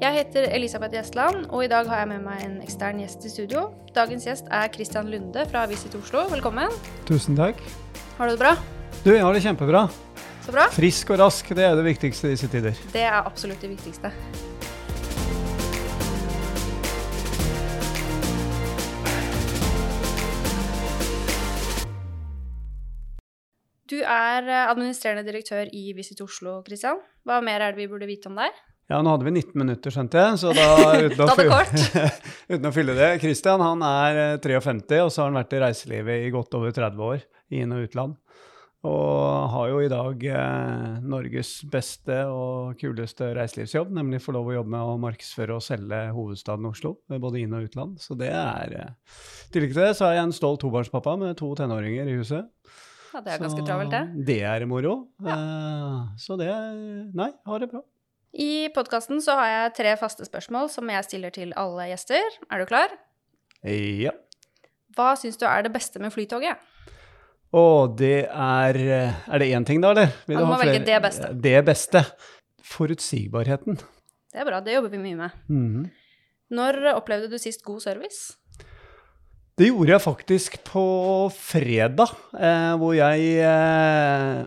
Jeg heter Elisabeth Gjestland, og i dag har jeg med meg en ekstern gjest i studio. Dagens gjest er Christian Lunde fra Visit Oslo. Velkommen. Tusen takk. Har du det bra? Du, jeg har det kjempebra. Så bra. Frisk og rask, det er det viktigste i disse tider. Det er absolutt det viktigste. Du er administrerende direktør i Visit Oslo, Christian. Hva mer er det vi burde vite om deg? Ja, nå hadde vi 19 minutter, skjønte jeg, så da uten, å, fylle, uten å fylle det Christian han er eh, 53, og så har han vært i reiselivet i godt over 30 år, i inn- og utland. Og har jo i dag eh, Norges beste og kuleste reiselivsjobb, nemlig få lov å jobbe med å markedsføre og selge hovedstaden Oslo, både inn- og utland. Så det er eh, tillegg til det så er jeg en stolt tobarnspappa med to tenåringer i huset. Ja, det er ganske travelt, det. Det er moro. Eh, så det Nei, har det bra. I podkasten så har jeg tre faste spørsmål som jeg stiller til alle gjester. Er du klar? Ja. Hva syns du er det beste med Flytoget? Å, det er Er det én ting, da, eller? Vil ha må velge det beste. Det beste. Forutsigbarheten. Det er bra, det jobber vi mye med. Mhm. Når opplevde du sist god service? Det gjorde jeg faktisk på fredag, eh, hvor jeg, eh,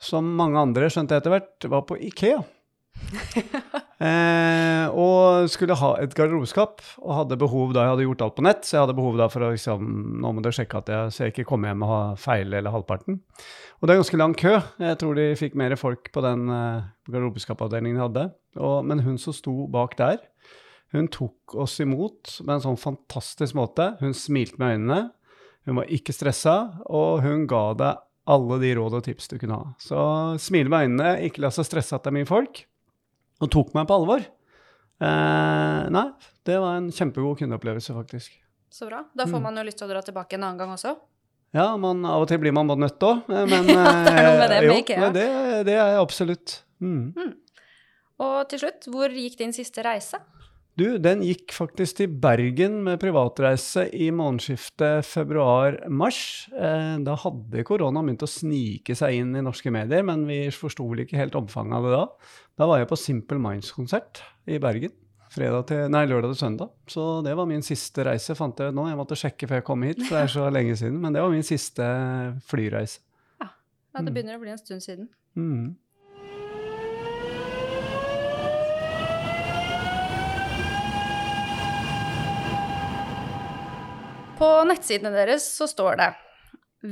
som mange andre skjønte etter hvert, var på Ikea. eh, og skulle ha et garderobeskap, og hadde behov da jeg hadde gjort alt på nett, så jeg hadde behov da for å liksom, nå må du sjekke at jeg, så jeg ikke kommer hjem og har feil eller halvparten. Og det er ganske lang kø. Jeg tror de fikk mer folk på den eh, garderobeskapavdelingen de hadde. Og, men hun som sto bak der, hun tok oss imot med en sånn fantastisk måte. Hun smilte med øynene. Hun var ikke stressa, og hun ga deg alle de råd og tips du kunne ha. Så smil med øynene, ikke la seg stresse at det er mye folk, og tok meg på alvor. Eh, nei, det var en kjempegod kundeopplevelse, faktisk. Så bra. Da Mm. får man jo lyst til å dra tilbake en annen gang også. Ja, man, av og til blir man både nødt òg, men Ja, det er noe med det eh, med jo, IKEA. Det, det er jeg absolutt. Mm. Og til slutt, hvor gikk din siste reise? Du, den gikk faktisk til Bergen med privatreise i månedsskiftet februar-mars. Eh, da hadde korona begynt å snike seg inn i norske medier, men vi forsto vel ikke helt omfanget av det da. Da var jeg på Simple Minds-konsert i Bergen. Fredag til, nei, lørdag til søndag. Så det var min siste reise, fant jeg ut nå. Jeg måtte sjekke før jeg kom hit, for det er så lenge siden. Men det var min siste flyreise. Ja, det Mm. begynner å bli en stund siden. Mm. På nettsidene deres så står det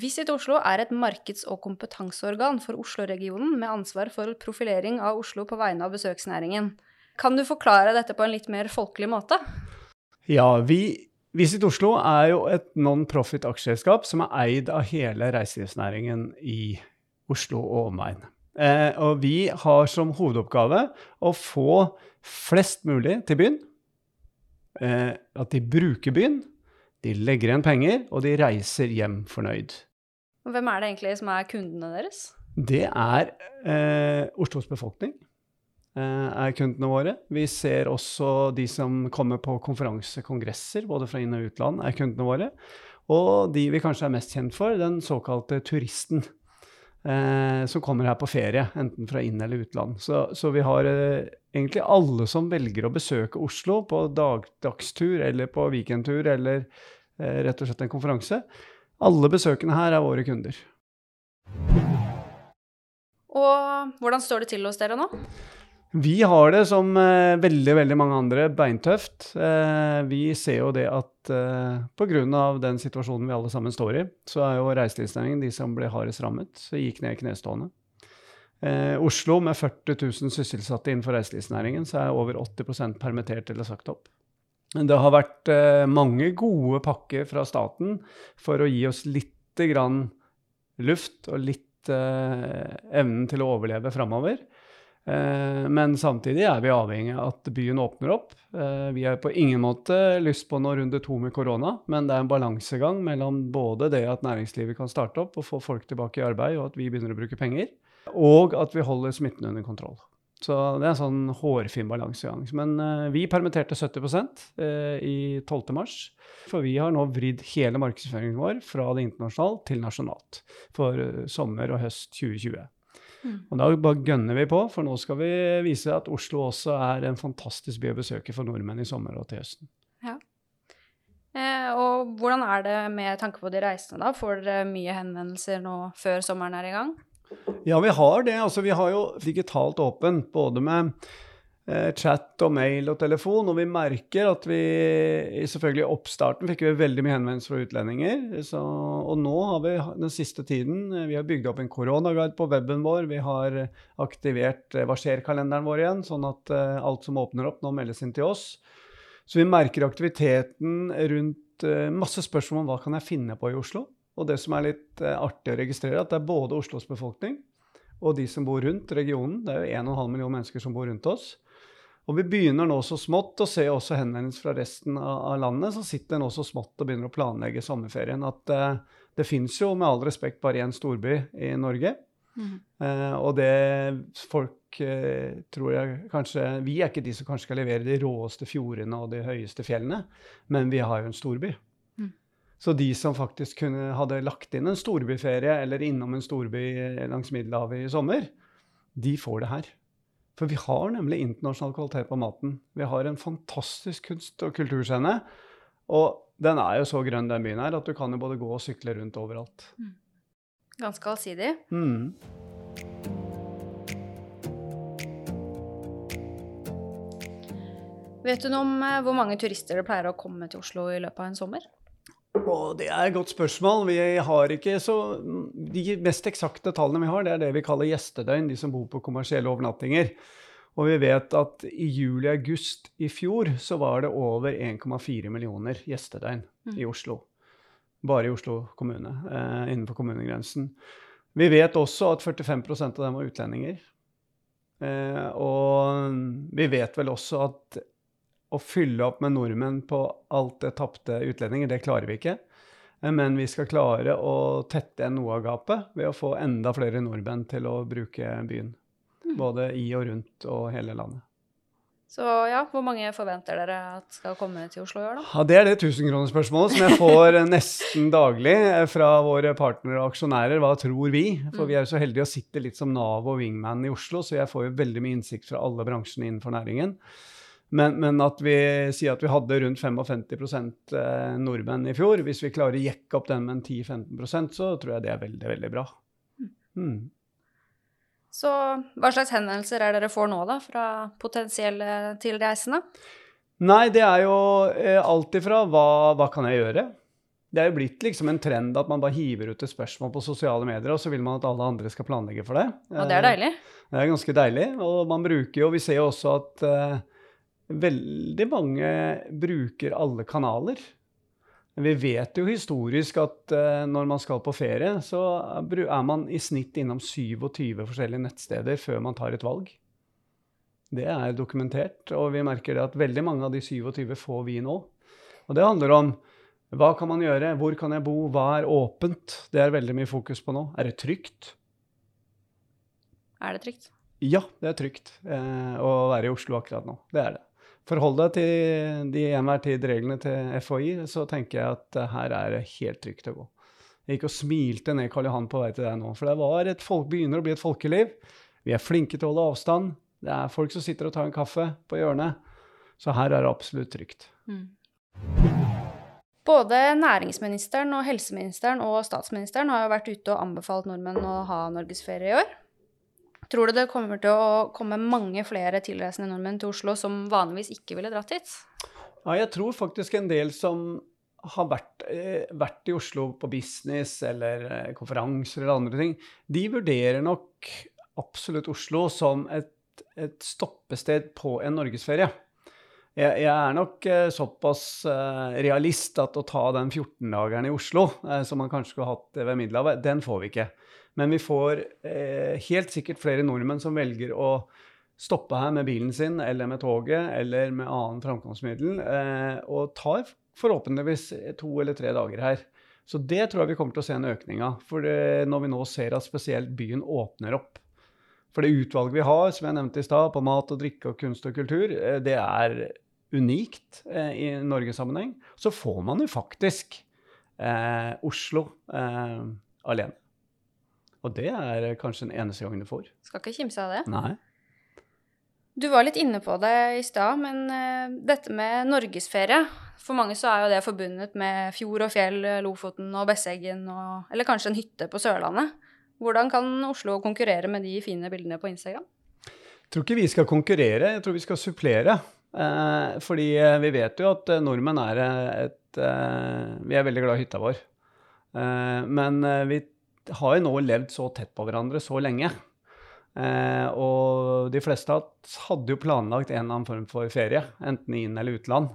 Visit Oslo er et markeds- og kompetanseorgan for Oslo-regionen med ansvar for profilering av Oslo på vegne av besøksnæringen. Kan du forklare dette på en litt mer folkelig måte? Ja, vi, Visit Oslo er jo et non-profit aksjeselskap som er eid av hele reiselivsnæringen i Oslo og omegn. Eh, og vi har som hovedoppgave å få flest mulig til byen. Eh, at de bruker byen, de legger igjen penger, og de reiser hjem fornøyd. Hvem er det egentlig som er kundene deres? Det er eh, Oslos befolkning. Eh, er kundene våre. Vi ser også de som kommer på konferanser, kongresser, både fra inn- og utland, er kundene våre. Og de vi kanskje er mest kjent for, den såkalte turisten. Eh, som kommer her på ferie, enten fra inn- eller utland. Så, så vi har eh, egentlig alle som velger å besøke Oslo på dag, dagstur eller på weekendtur eller eh, rett og slett en konferanse. Alle besøkende her er våre kunder. Og hvordan står det til hos dere nå? Vi har det som eh, veldig veldig mange andre beintøft. Eh, vi ser jo det at eh, pga. den situasjonen vi alle sammen står i, så er jo reiselivsnæringen de som ble hardest rammet. Så gikk ned i knestående. Eh, Oslo med 40 000 sysselsatte innenfor reiselivsnæringen, så er over 80% permittert eller sagt opp. Det har vært eh, mange gode pakker fra staten for å gi oss lite grann luft og litt eh, evnen til å overleve framover. Eh, men samtidig er vi avhengig av at byen åpner opp. Eh, vi har på ingen måte lyst på noen runde to med korona, men det er en balansegang mellom både det at næringslivet kan starte opp og få folk tilbake i arbeid, og at vi begynner å bruke penger, og at vi holder smitten under kontroll. Så det er en sånn hårfin balansegang. Men uh, vi permitterte 70 uh, i 12. mars. For vi har nå vridd hele markedsføringen vår fra det internasjonalt til nasjonalt for sommer og høst 2020. Mm. Og da bare gønner vi på, for nå skal vi vise at Oslo også er en fantastisk by å besøke for nordmenn i sommer og til høsten. Ja. Eh, og hvordan er det med tanke på de reisende, da? Får dere mye henvendelser nå før sommeren er i gang? Ja, vi har det. Altså, vi har jo digitalt åpent, både med chat og mail og telefon. Og vi merker at vi Selvfølgelig i oppstarten fikk vi veldig mye henvendelser fra utlendinger. Så, og nå har vi den siste tiden eh, Vi har bygd opp en koronaguide på weben vår. Vi har aktivert eh, Hva skjer-kalenderen vår igjen, sånn at alt som åpner opp, nå meldes inn til oss. Så vi merker aktiviteten rundt masse spørsmål om hva kan jeg finne på i Oslo. Og det som er litt artig å registrere, at det er både Oslos befolkning og de som bor rundt regionen. Det er jo 1,5 million mennesker som bor rundt oss og vi begynner nå så smått å se også henvendelser fra resten av, landet. Så sitter en så smått og begynner å planlegge sommerferien. At uh, det fins jo med all respekt bare én storby i Norge. Mm. Uh, og det folk uh, tror jeg kanskje Vi er ikke de som kanskje skal levere de råeste fjordene og de høyeste fjellene, men vi har jo en storby. Mm. Så de som faktisk kunne, hadde lagt inn en storbyferie eller innom en storby langs Middelhavet i sommer, de får det her. For vi har nemlig internasjonal kvalitet på maten. Vi har en fantastisk kunst- og kulturscene. Og den er jo så grønn, den byen her, at du kan jo både gå og sykle rundt overalt. Mm. Ganske allsidig. Mm. Vet du noe om eh, hvor mange turister det pleier å komme til Oslo i løpet av en sommer? Og det er et godt spørsmål. Vi har ikke så De mest eksakte tallene vi har, det er det vi kaller gjestedøgn, de som bor på kommersielle overnattinger. Og vi vet at i juli-august i fjor så var det over 1,4 millioner gjestedøgn mm. i Oslo. Bare i Oslo kommune, eh, innenfor kommunegrensen. Vi vet også at 45% av dem var utlendinger. Eh, og vi vet vel også at å fylle opp med nordmenn på alt det tapte utlendinger, det klarer vi ikke. Eh, men vi skal klare å tette igjen noe av gapet ved å få enda flere nordmenn til å bruke byen. Mm. Både i og rundt og hele landet. Så ja, hvor mange forventer dere at skal komme til Oslo i år, da? Ja, Det er det tusenkronerspørsmålet som jeg får nesten daglig fra våre partnere og aksjonærer. Hva tror vi? For vi er jo så heldige å sitte litt som Nav og Wingman i Oslo, så jeg får jo veldig mye innsikt fra alle bransjene innenfor næringen. Men, men, at vi sier at vi hadde rundt 55 eh, nordmenn i fjor. Hvis vi klarer å jekke opp den med 10-15% så tror jeg det er veldig, veldig bra. Mm. Så hva slags henvendelser er dere får nå, da, fra potensielle tilreisende? Nei, det er jo eh, alt ifra hva, hva kan jeg gjøre? Det er jo blitt liksom en trend at man bare hiver ut et spørsmål på sosiale medier, og så vil man at alle andre skal planlegge for det. Og det er deilig? Det er ganske deilig. Og man bruker jo Vi ser jo også at uh, veldig mange bruker alle kanaler. Vi vet jo historisk at uh, når man skal på ferie, så er man i snitt innom 27 forskjellige nettsteder før man tar et valg. Det er dokumentert, og vi merker det at veldig mange av de 27 får vi nå. Og det handler om hva kan man gjøre, hvor kan jeg bo, hva er åpent? Det er veldig mye fokus på nå. Er det trygt? Er det trygt? Ja, det er trygt eh, å være i Oslo akkurat nå. Det er det forhold deg til de enhver tid reglene til FHI, så tenker jeg at her er det helt trygt å gå. Jeg gikk og smilte ned Karl Johan på vei til deg nå, for det var et folk, begynner å bli et folkeliv. Vi er flinke til å holde avstand. Det er folk som sitter og tar en kaffe på hjørnet. Så her er det absolutt trygt. Mm. Både næringsministeren og helseministeren og statsministeren har jo vært ute og anbefalt nordmenn å ha norgesferie i år. Tror du det kommer til å komme mange flere tilreisende nordmenn til Oslo som vanligvis ikke ville dratt hit? Ja, jeg tror faktisk en del som har vært, eh, vært i Oslo på business eller eh, konferanser eller andre ting, de vurderer nok absolutt Oslo som et, et stoppested på en norgesferie. Jeg, jeg, er nok eh, såpass realist at å ta den 14-dageren i Oslo, som man kanskje skulle hatt ved Middelhavet, den får vi ikke. Men vi får eh, helt sikkert flere nordmenn som velger å stoppe her med bilen sin eller med toget eller med annen framkomstmiddel, eh, og tar forhåpentligvis to eller tre dager her. Så det tror jeg vi kommer til å se en økning av. For det, når vi nå ser at spesielt byen åpner opp. For det utvalget vi har, som jeg nevnte i stad, på mat og drikke og kunst og kultur, eh, det er unikt eh, i Norgesammenheng. Så får man jo faktisk eh, Oslo eh, alene. Og det er kanskje den eneste gangen du får. Skal ikke kimse av det. Nei. Du var litt inne på det i stad, men uh, dette med norgesferie For mange så er jo det forbundet med fjord og fjell, Lofoten og Besseggen og Eller kanskje en hytte på Sørlandet. Hvordan kan Oslo konkurrere med de fine bildene på Instagram? Jeg tror ikke vi skal konkurrere, jeg tror vi skal supplere. Eh, fordi eh, vi vet jo at nordmenn er et eh, Vi er veldig glad i hytta vår. Eh, men vi har jo nå levd så tett på hverandre så lenge. Eh, og de fleste hadde jo planlagt en eller annen form for ferie, enten inn- eller utland.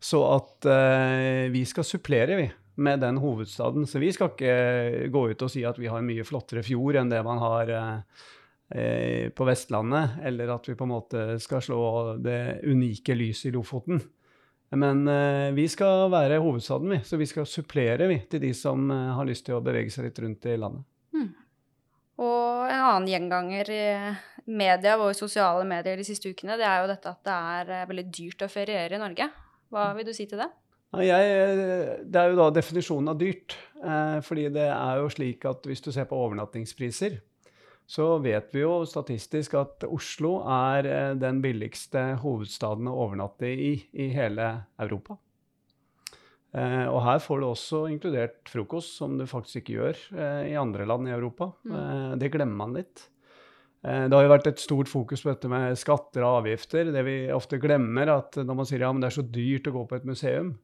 Så at eh, vi skal supplere, vi, med den hovedstaden. Så vi skal ikke gå ut og si at vi har en mye flottere fjord enn det man har eh, eh på Vestlandet, eller at vi på en måte skal slå det unike lyset i Lofoten. Men eh, vi skal være hovedstaden, vi. Så vi skal supplere vi, til de som eh, har lyst til å bevege seg litt rundt i landet. Mm. Og en annen gjenganger i media og i sosiale medier de siste ukene, det er jo dette at det er eh, veldig dyrt å feriere i Norge. Hva vil du si til det? Jeg, det er jo da definisjonen av dyrt. Eh, fordi det er jo slik at hvis du ser på overnattingspriser, så vet vi jo statistisk at Oslo er eh, den billigste hovedstaden å overnatte i i hele Europa. Eh, og her får du også inkludert frokost, som du faktisk ikke gjør eh, i andre land i Europa. Mm. Eh, det glemmer man litt. Eh, det har jo vært et stort fokus på dette med skatter og avgifter. Det vi ofte glemmer, at når man sier ja, men det er så dyrt å gå på et museum,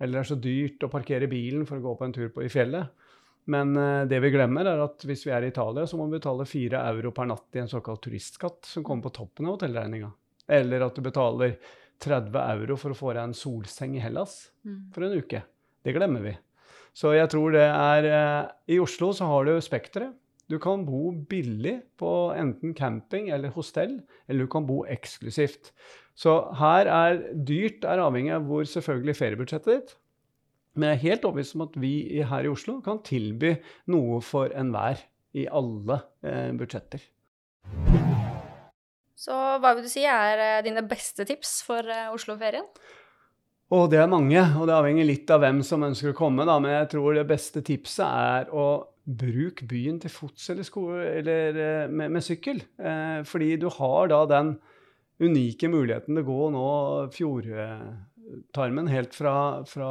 eller det er så dyrt å parkere bilen for å gå på en tur på, i fjellet. Men eh, det vi glemmer, er at hvis vi er i Italia, så må vi betale 4 euro per natt i en såkalt turistskatt, som kommer på toppen av hotellregninga. Eller at du betaler 30 euro for å få deg en solseng i Hellas mm. for en uke. Det glemmer vi. Så jeg tror det er eh, I Oslo så har du Spekteret. Du kan bo billig på enten camping eller hostell, eller du kan bo eksklusivt. Så her er dyrt er avhengig av hvor selvfølgelig feriebudsjettet ditt. Men jeg er helt overbevist om at vi her i Oslo kan tilby noe for enhver i alle eh, budsjetter. Så hva vil du si er eh, dine beste tips for eh, Oslo-ferien? Og det er mange, og det avhenger litt av hvem som ønsker å komme. Da. Men jeg tror det beste tipset er å bruke byen til fots eller, sko eller eh, med, med, sykkel. Eh, fordi du har da den unike muligheten til å gå nå fjordtarmen helt fra, fra,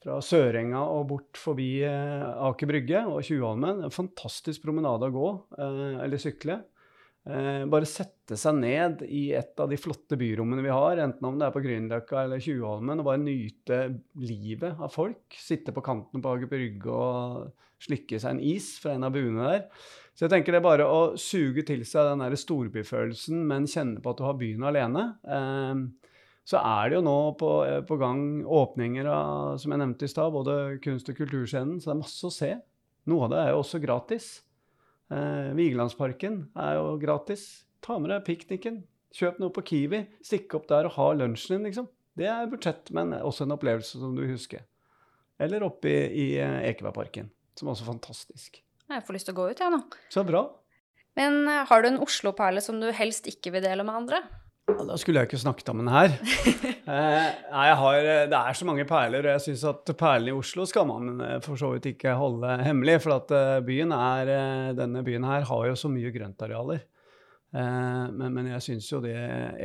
fra Sørenga og bort forbi eh, Aker Brygge og Tjuvholmen. En fantastisk promenade å gå eh, eller sykle. Eh, bare sette seg ned i et av de flotte byrommene vi har, enten om det er på Grünerløkka eller Tjuvholmen, og bare nyte livet av folk. Sitte på kanten på Aker Brygge og slikke seg en is fra en av buene der. Så jeg tenker det er bare å suge til seg den der storbyfølelsen, men kjenne på at du har byen alene. Så er det jo nå på, eh, på gang åpninger av, som jeg nevnte i stad, både kunst- og kulturscenen, så det er masse å se. Noe av det er jo også gratis. Eh, Vigelandsparken er jo gratis. Ta med deg pikniken. Kjøp noe på Kiwi. Stikk opp der og ha lunsjen din, liksom. Det er budsjett, men også en opplevelse som du husker. Eller oppe i, i eh, Ekebergparken, som er også fantastisk. Jeg får lyst til å gå ut, jeg nå. Så bra. Men eh, har du en Oslo-perle som du helst ikke vil dele med andre? Da skulle jeg ikke snakket om den her. Eh, nei, har, eh, Det er så mange perler, og jeg syns at perlene i Oslo skal man eh, for så vidt ikke holde hemmelig. For at eh, byen er, denne byen her har jo så mye grøntarealer. Eh, men, men, jeg syns jo det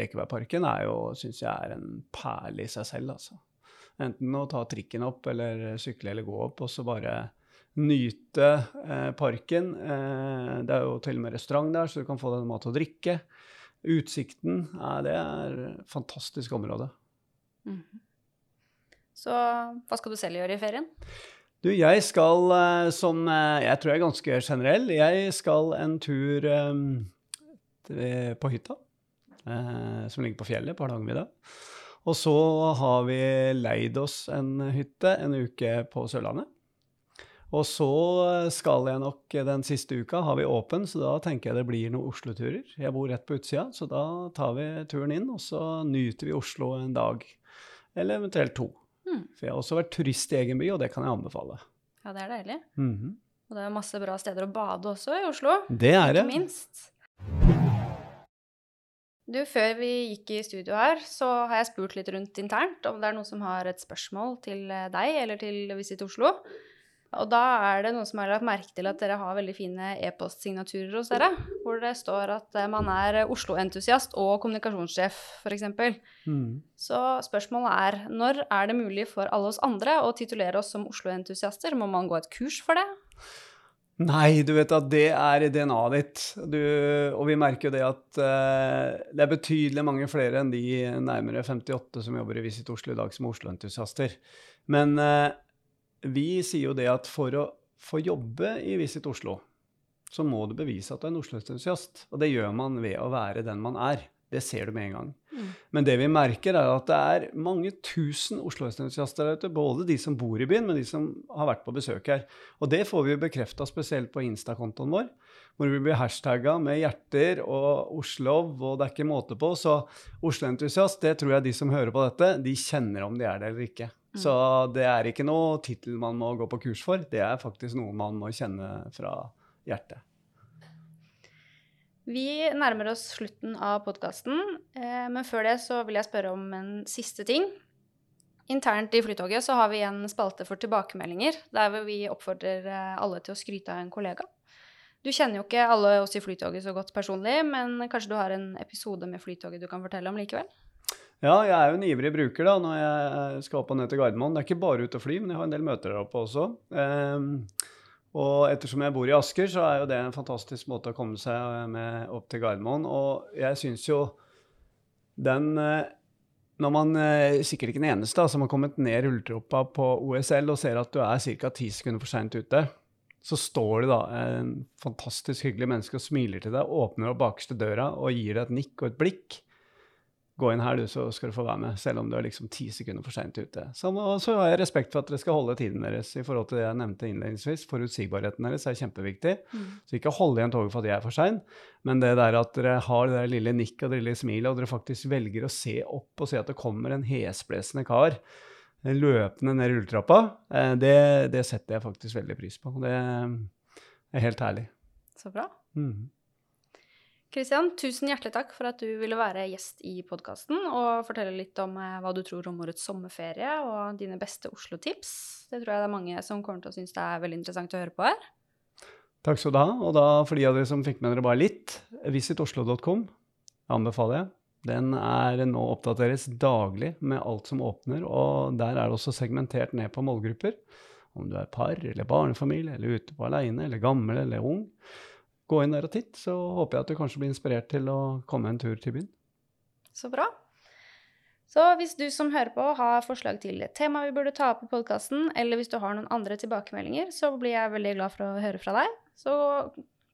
Ekebergparken er jo, synes jeg er en perle i seg selv, altså. Enten å ta trikken opp eller sykle eller gå opp, og så bare nyte eh, parken. det er jo til og med restaurant der, så du kan få deg mat og drikke. Utsikten, det er et fantastisk område. Mm. Så hva skal du selv gjøre i ferien? Du, jeg skal, eh, som eh, jeg tror jeg er ganske generell, jeg skal en tur um, på hytta. Uh, som ligger på fjellet på Hardangervidda. Og så har vi leid oss en hytte en uke på Sørlandet. Og så skal jeg nok den siste uka, har vi åpen, så da tenker jeg det blir noen Oslo-turer. Jeg bor rett på utsida, så da tar vi turen inn, og så nyter vi Oslo en dag. Eller eventuelt to. Mm. For jeg har også vært turist i egen by, og det kan jeg anbefale. Ja, det er deilig. Mhm. Og det er masse bra steder å bade også i Oslo. Det er det. Ikke minst. Du, før vi gikk i studio her, så har jeg spurt litt rundt internt om det er noen som har et spørsmål til eh, deg eller til Visit Oslo. Og da er det noen som har lagt merke til at dere har veldig fine e-postsignaturer hos dere, hvor det står at eh, man er Oslo-entusiast og kommunikasjonssjef, f.eks. Mm. Så spørsmålet er når er det mulig for alle oss andre å titulere oss som Oslo-entusiaster? Må man gå et kurs for det? Nei, du vet at det er i DNA-et ditt. Du, og vi merker jo det at uh, det er betydelig mange flere enn de nærmere 58 som jobber i Visit Oslo i dag som Oslo-entusiaster. Men eh, vi sier jo det at for å få jobbe i Visit Oslo, så må du bevise at du er en Oslo-entusiast. Og det gjør man ved å være den man er. Det ser du med en gang. Mm. Men det vi merker, er at det er mange tusen Oslo-entusiaster der ute. Både de som bor i byen, men de som har vært på besøk her. Og det får vi bekrefta spesielt på Insta-kontoen vår, hvor vi blir hashtagga med hjerter og Oslov, og det er ikke måte på. Så Oslo-entusiast, det tror jeg de som hører på dette, de kjenner om de er det eller ikke. Så det er ikke noe tittel man må gå på kurs for, det er faktisk noe man må kjenne fra hjertet. Vi nærmer oss slutten av podkasten, eh, men før det så vil jeg spørre om en siste ting. Internt i Flytoget så har vi en spalte for tilbakemeldinger, der hvor vi oppfordrer eh, alle til å skryte av en kollega. Du kjenner jo ikke alle oss i Flytoget så godt personlig, men kanskje du har en episode med Flytoget du kan fortelle om likevel? Ja, jeg er jo en ivrig bruker da, når jeg skal opp og ned til Gardermoen. Det er ikke bare ute og fly, men jeg har en del møter der oppe også. Um, og ettersom jeg bor i Asker, så er jo det en fantastisk måte å komme seg med opp til Gardermoen. Og jeg syns jo den eh, Når man eh, sikkert ikke den eneste som har kommet ned rulletrappa på OSL og ser at du er ca. ti sekunder for seint ute, så står det da en fantastisk hyggelig menneske og smiler til deg, åpner opp bakerste døra og gir deg et nikk og et blikk. Gå inn her, du, så skal du få være med, selv om du er liksom ti sekunder for seint ute. Så, og så har jeg respekt for at dere skal holde tiden deres i forhold til det jeg nevnte innledningsvis. Forutsigbarheten deres er kjempeviktig. Så ikke hold igjen toget for at jeg er for sein, men det der at dere har det der lille nikket og det lille smilet, og dere faktisk velger å se opp og se at det kommer en hesblesende kar løpende ned rulletrappa, eh, det, det setter jeg faktisk veldig pris på. Det er helt herlig. Så bra. Mhm. Kristian, tusen hjertelig takk for at du ville være gjest i podkasten og fortelle litt om eh, hva du tror om årets sommerferie og dine beste Oslo-tips. Det tror jeg det er mange som kommer til å synes det er veldig interessant å høre på her. Takk skal du ha. Og da, for de av dere som fikk med dere bare litt, visitoslo.com anbefaler jeg. Den er nå oppdateres daglig med alt som åpner, og der er det også segmentert ned på målgrupper. Om du er par eller barnefamilie, eller ute på aleine, eller gammel eller ung. Gå inn der og titt, så håper jeg at du kanskje blir inspirert til å komme en tur til byen. Så bra. Så hvis du som hører på har forslag til et tema vi burde ta opp i podkasten, eller hvis du har noen andre tilbakemeldinger, så blir jeg veldig glad for å høre fra deg. Så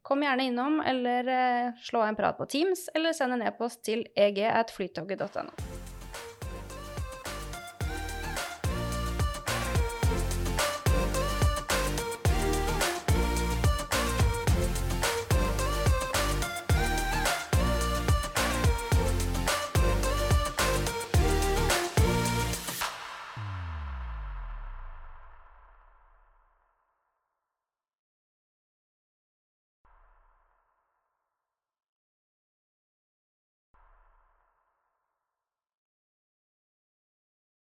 kom gjerne innom, eller eh, slå en prat på Teams, eller send en e-post til eg.flytoget.no.